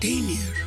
Daniel.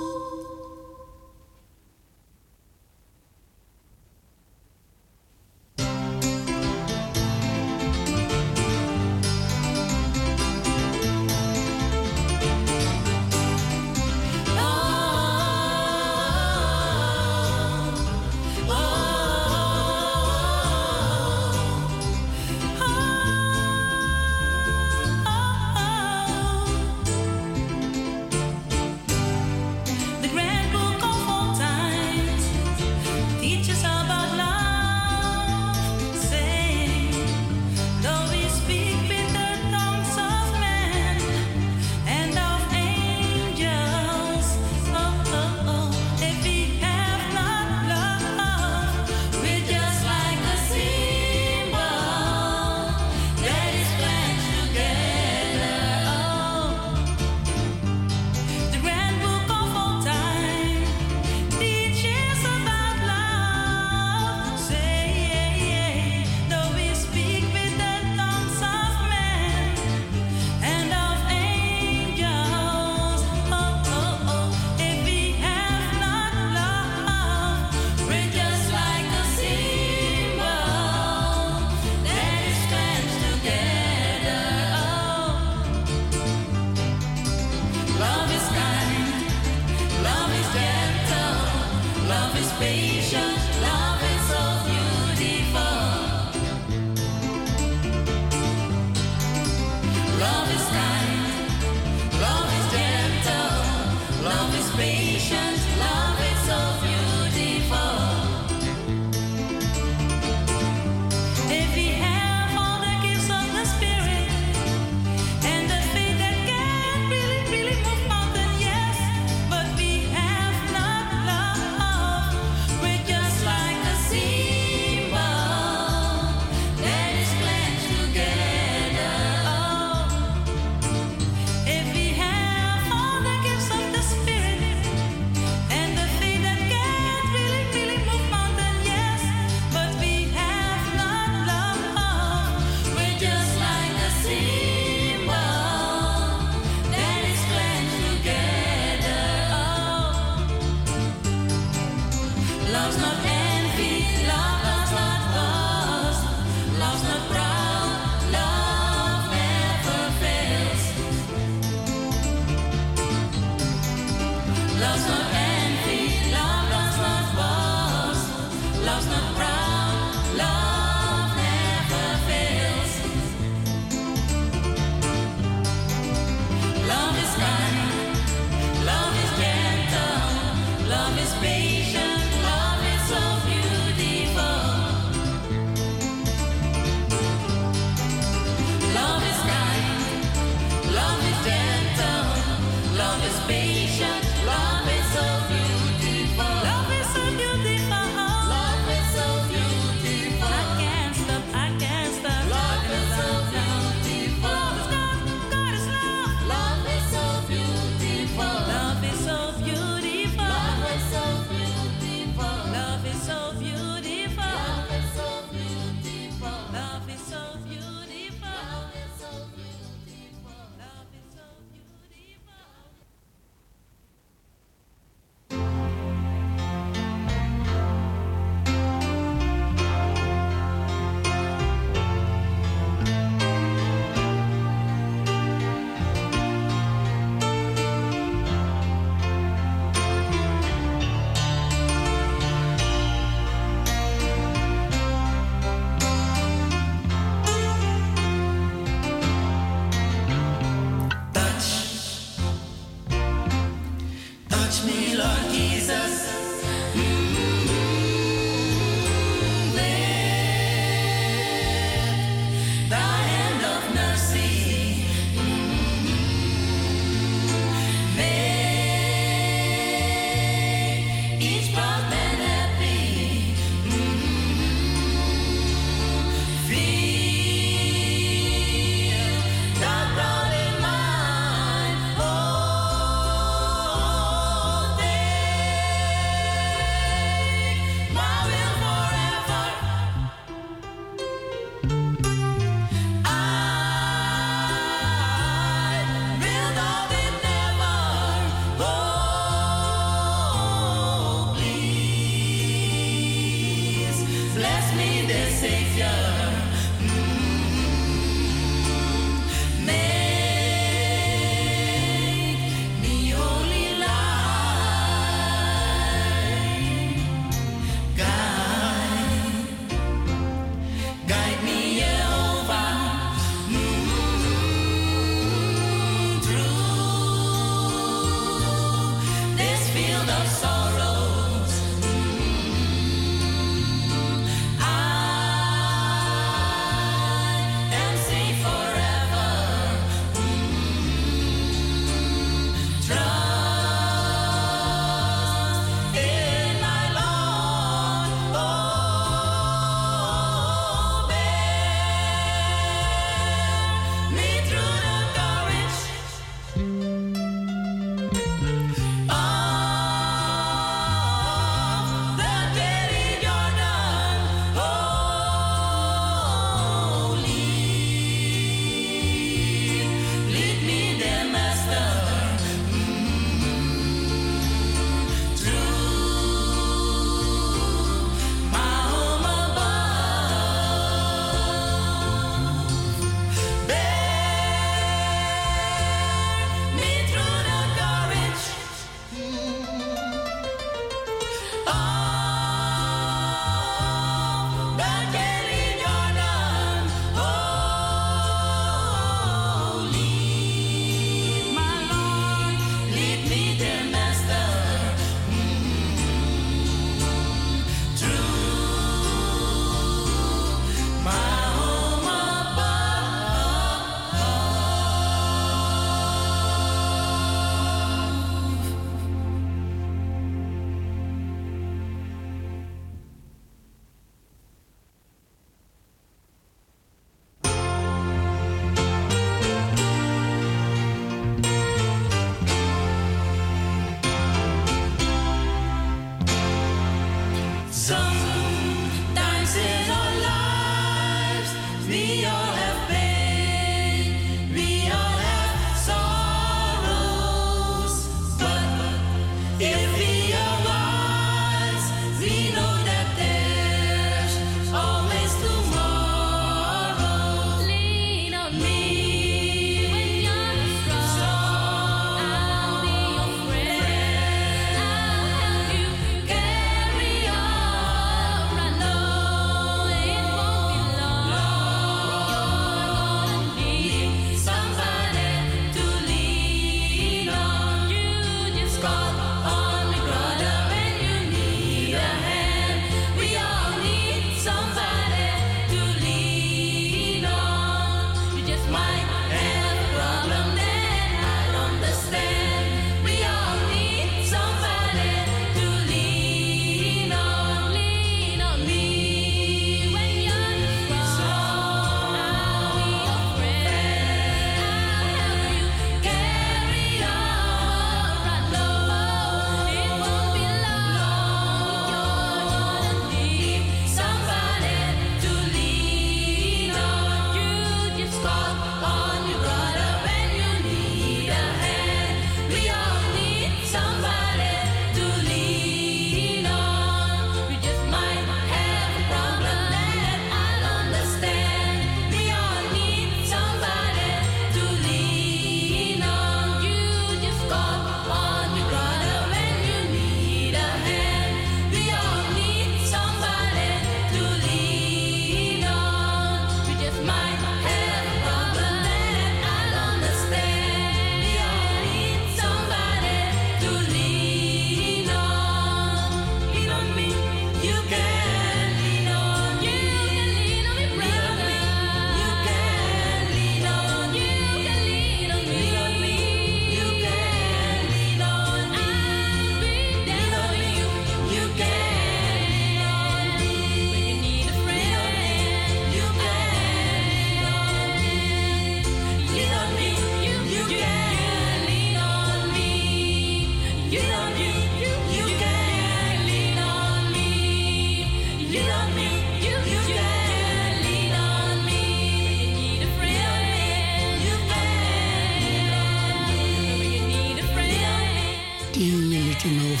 Tot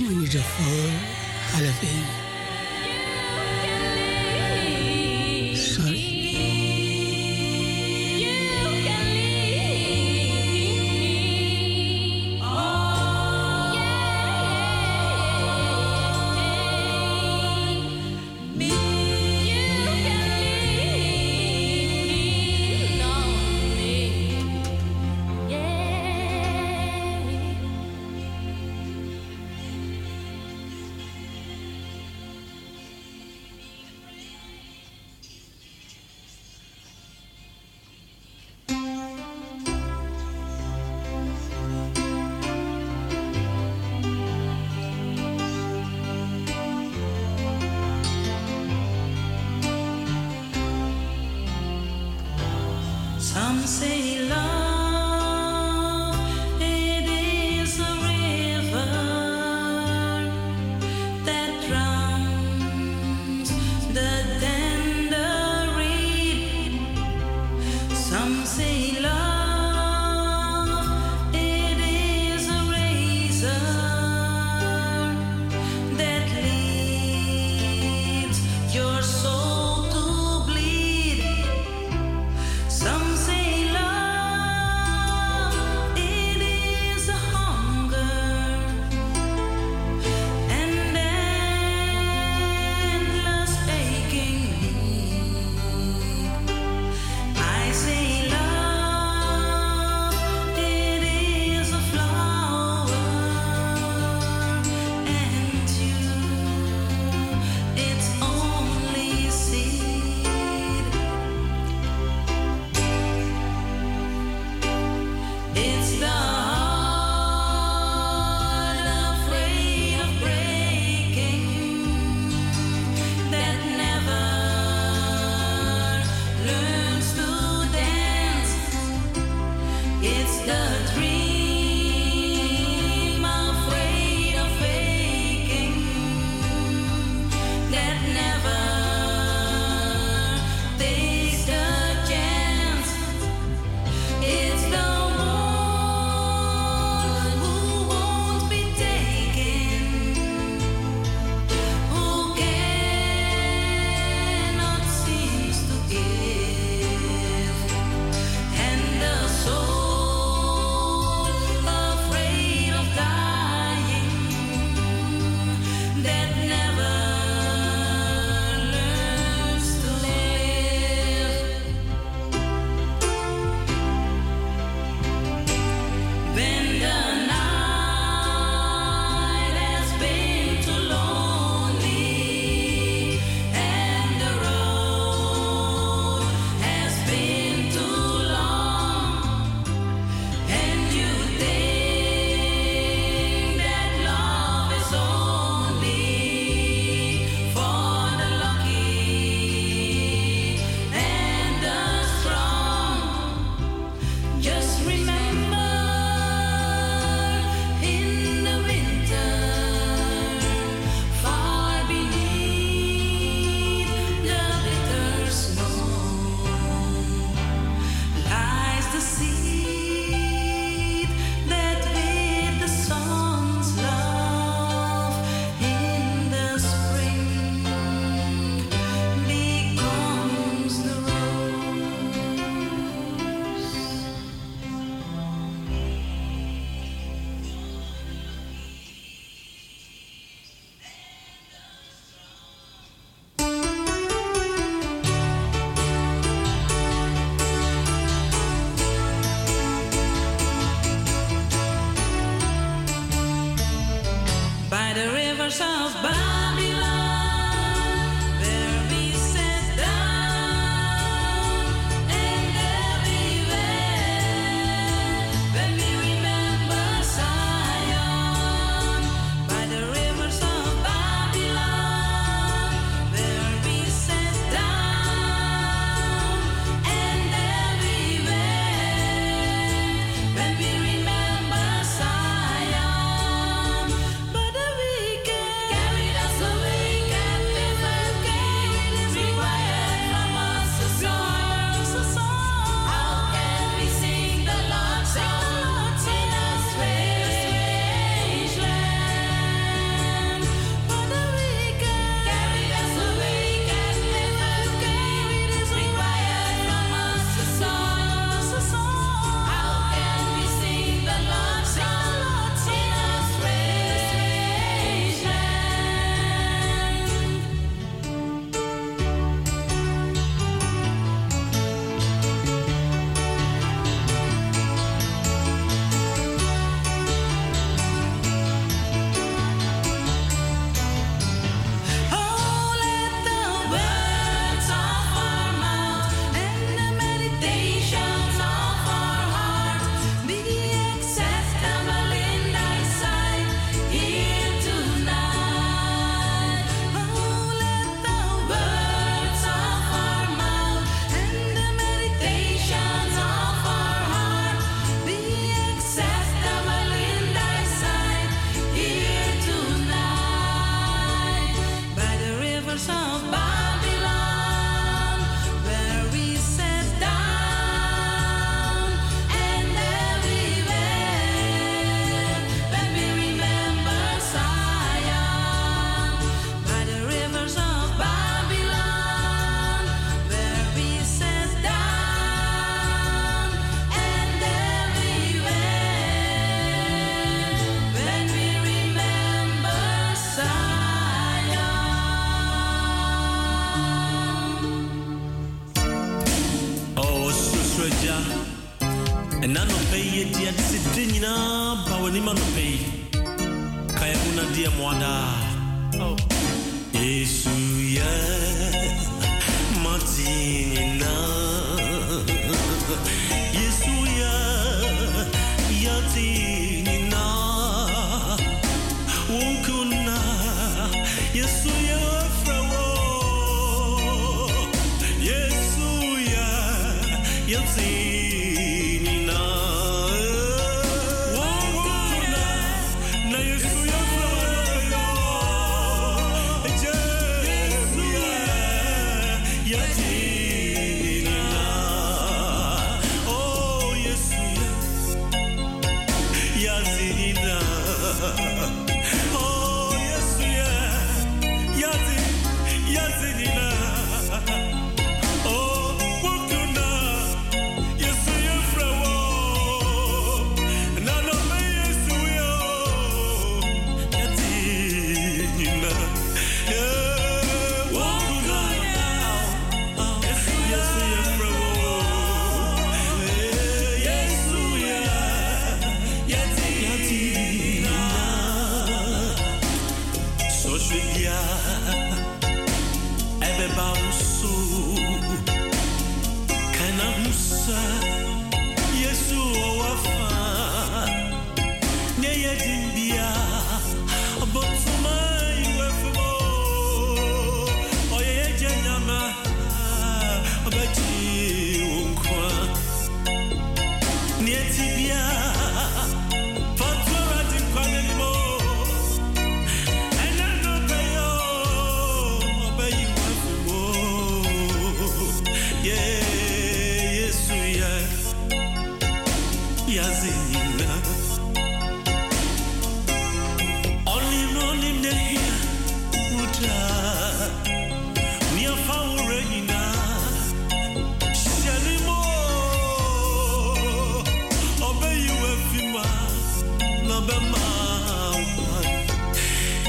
1 uur. Some say love.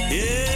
Yeah.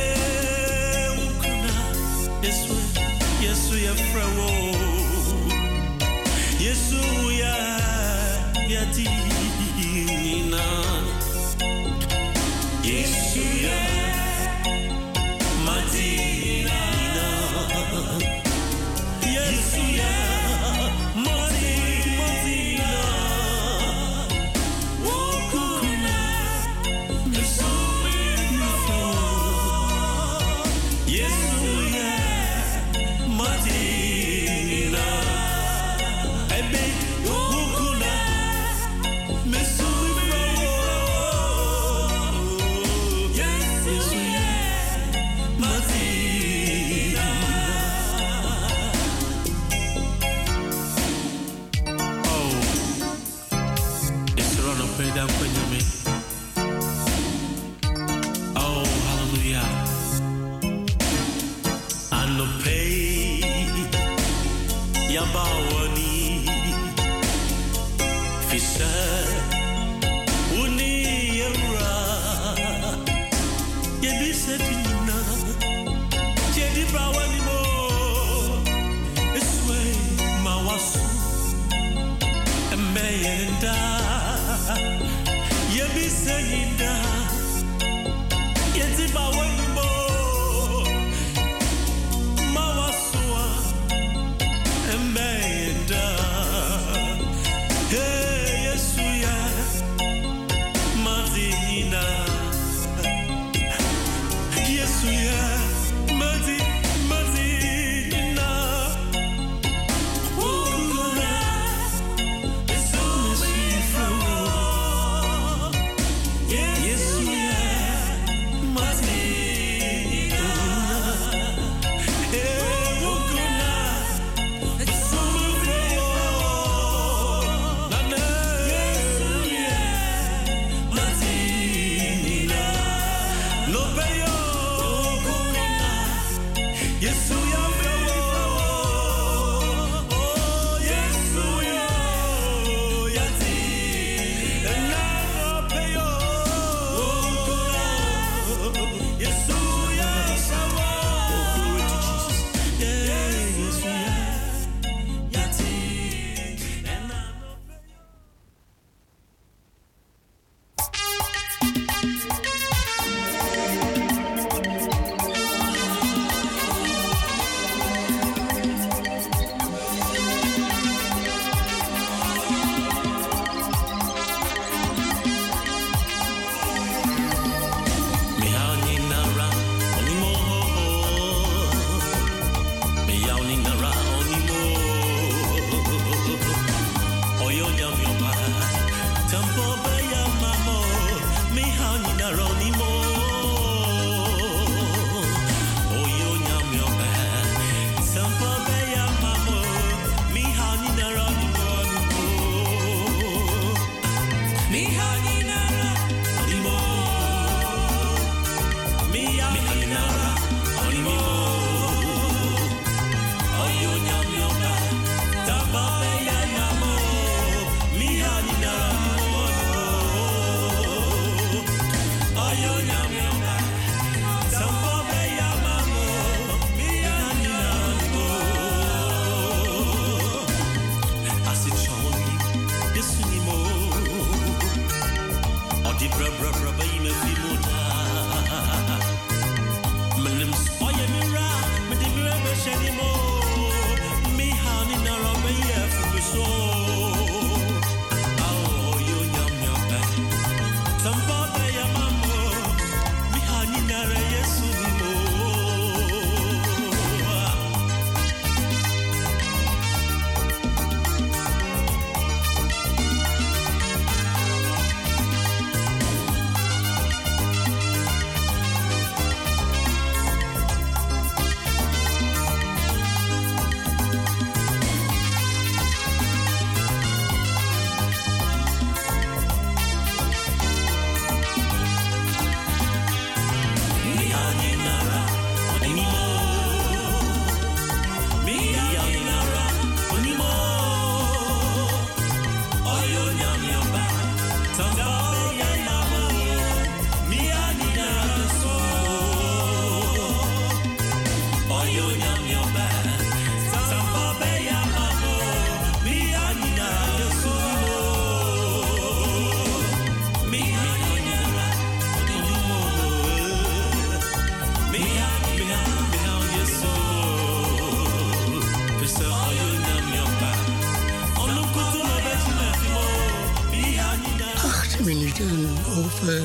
Acht minuten over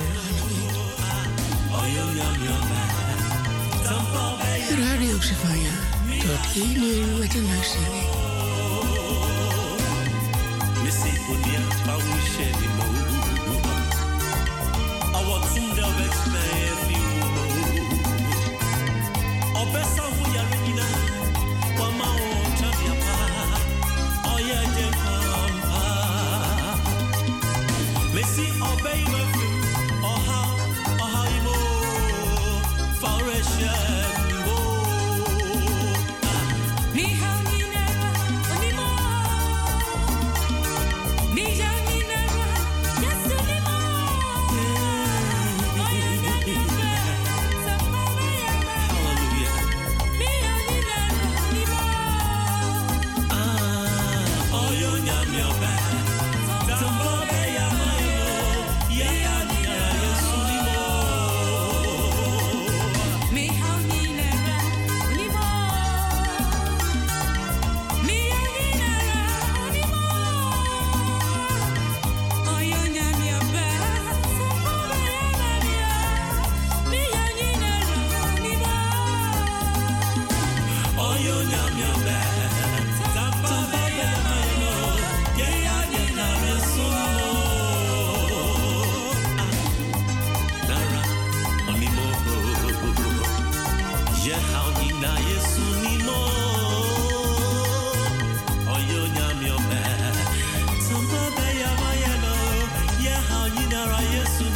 Radio Savannah. Tot 1 uur met een uitzending. Sarah,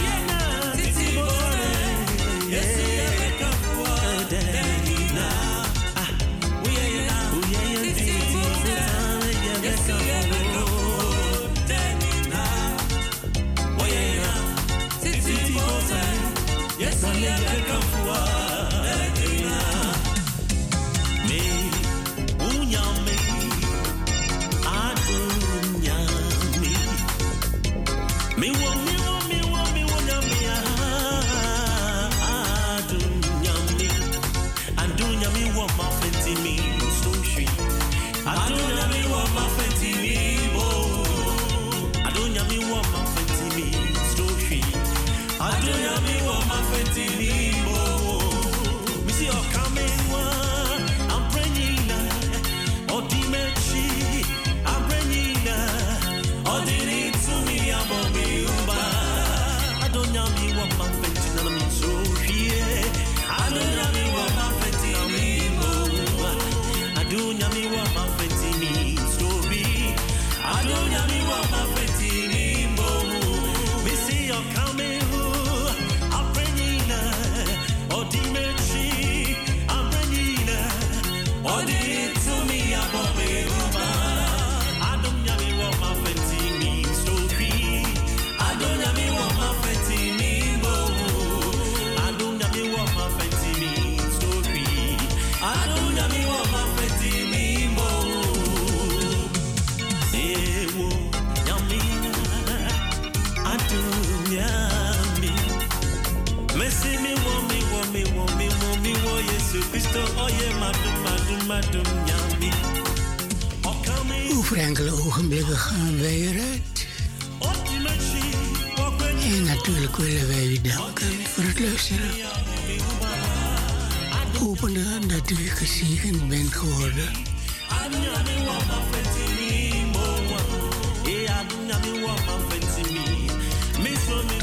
wirklich gezien bent geworden.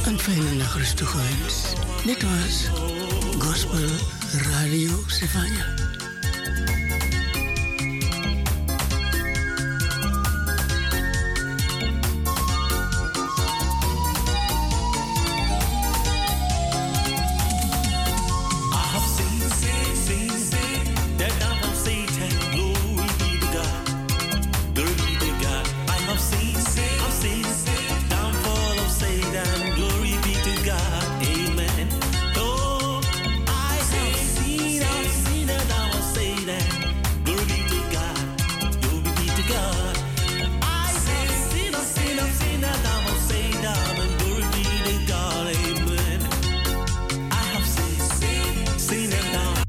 Een fijne nachtrust toegewenst. Dit was Gospel Radio Savannah.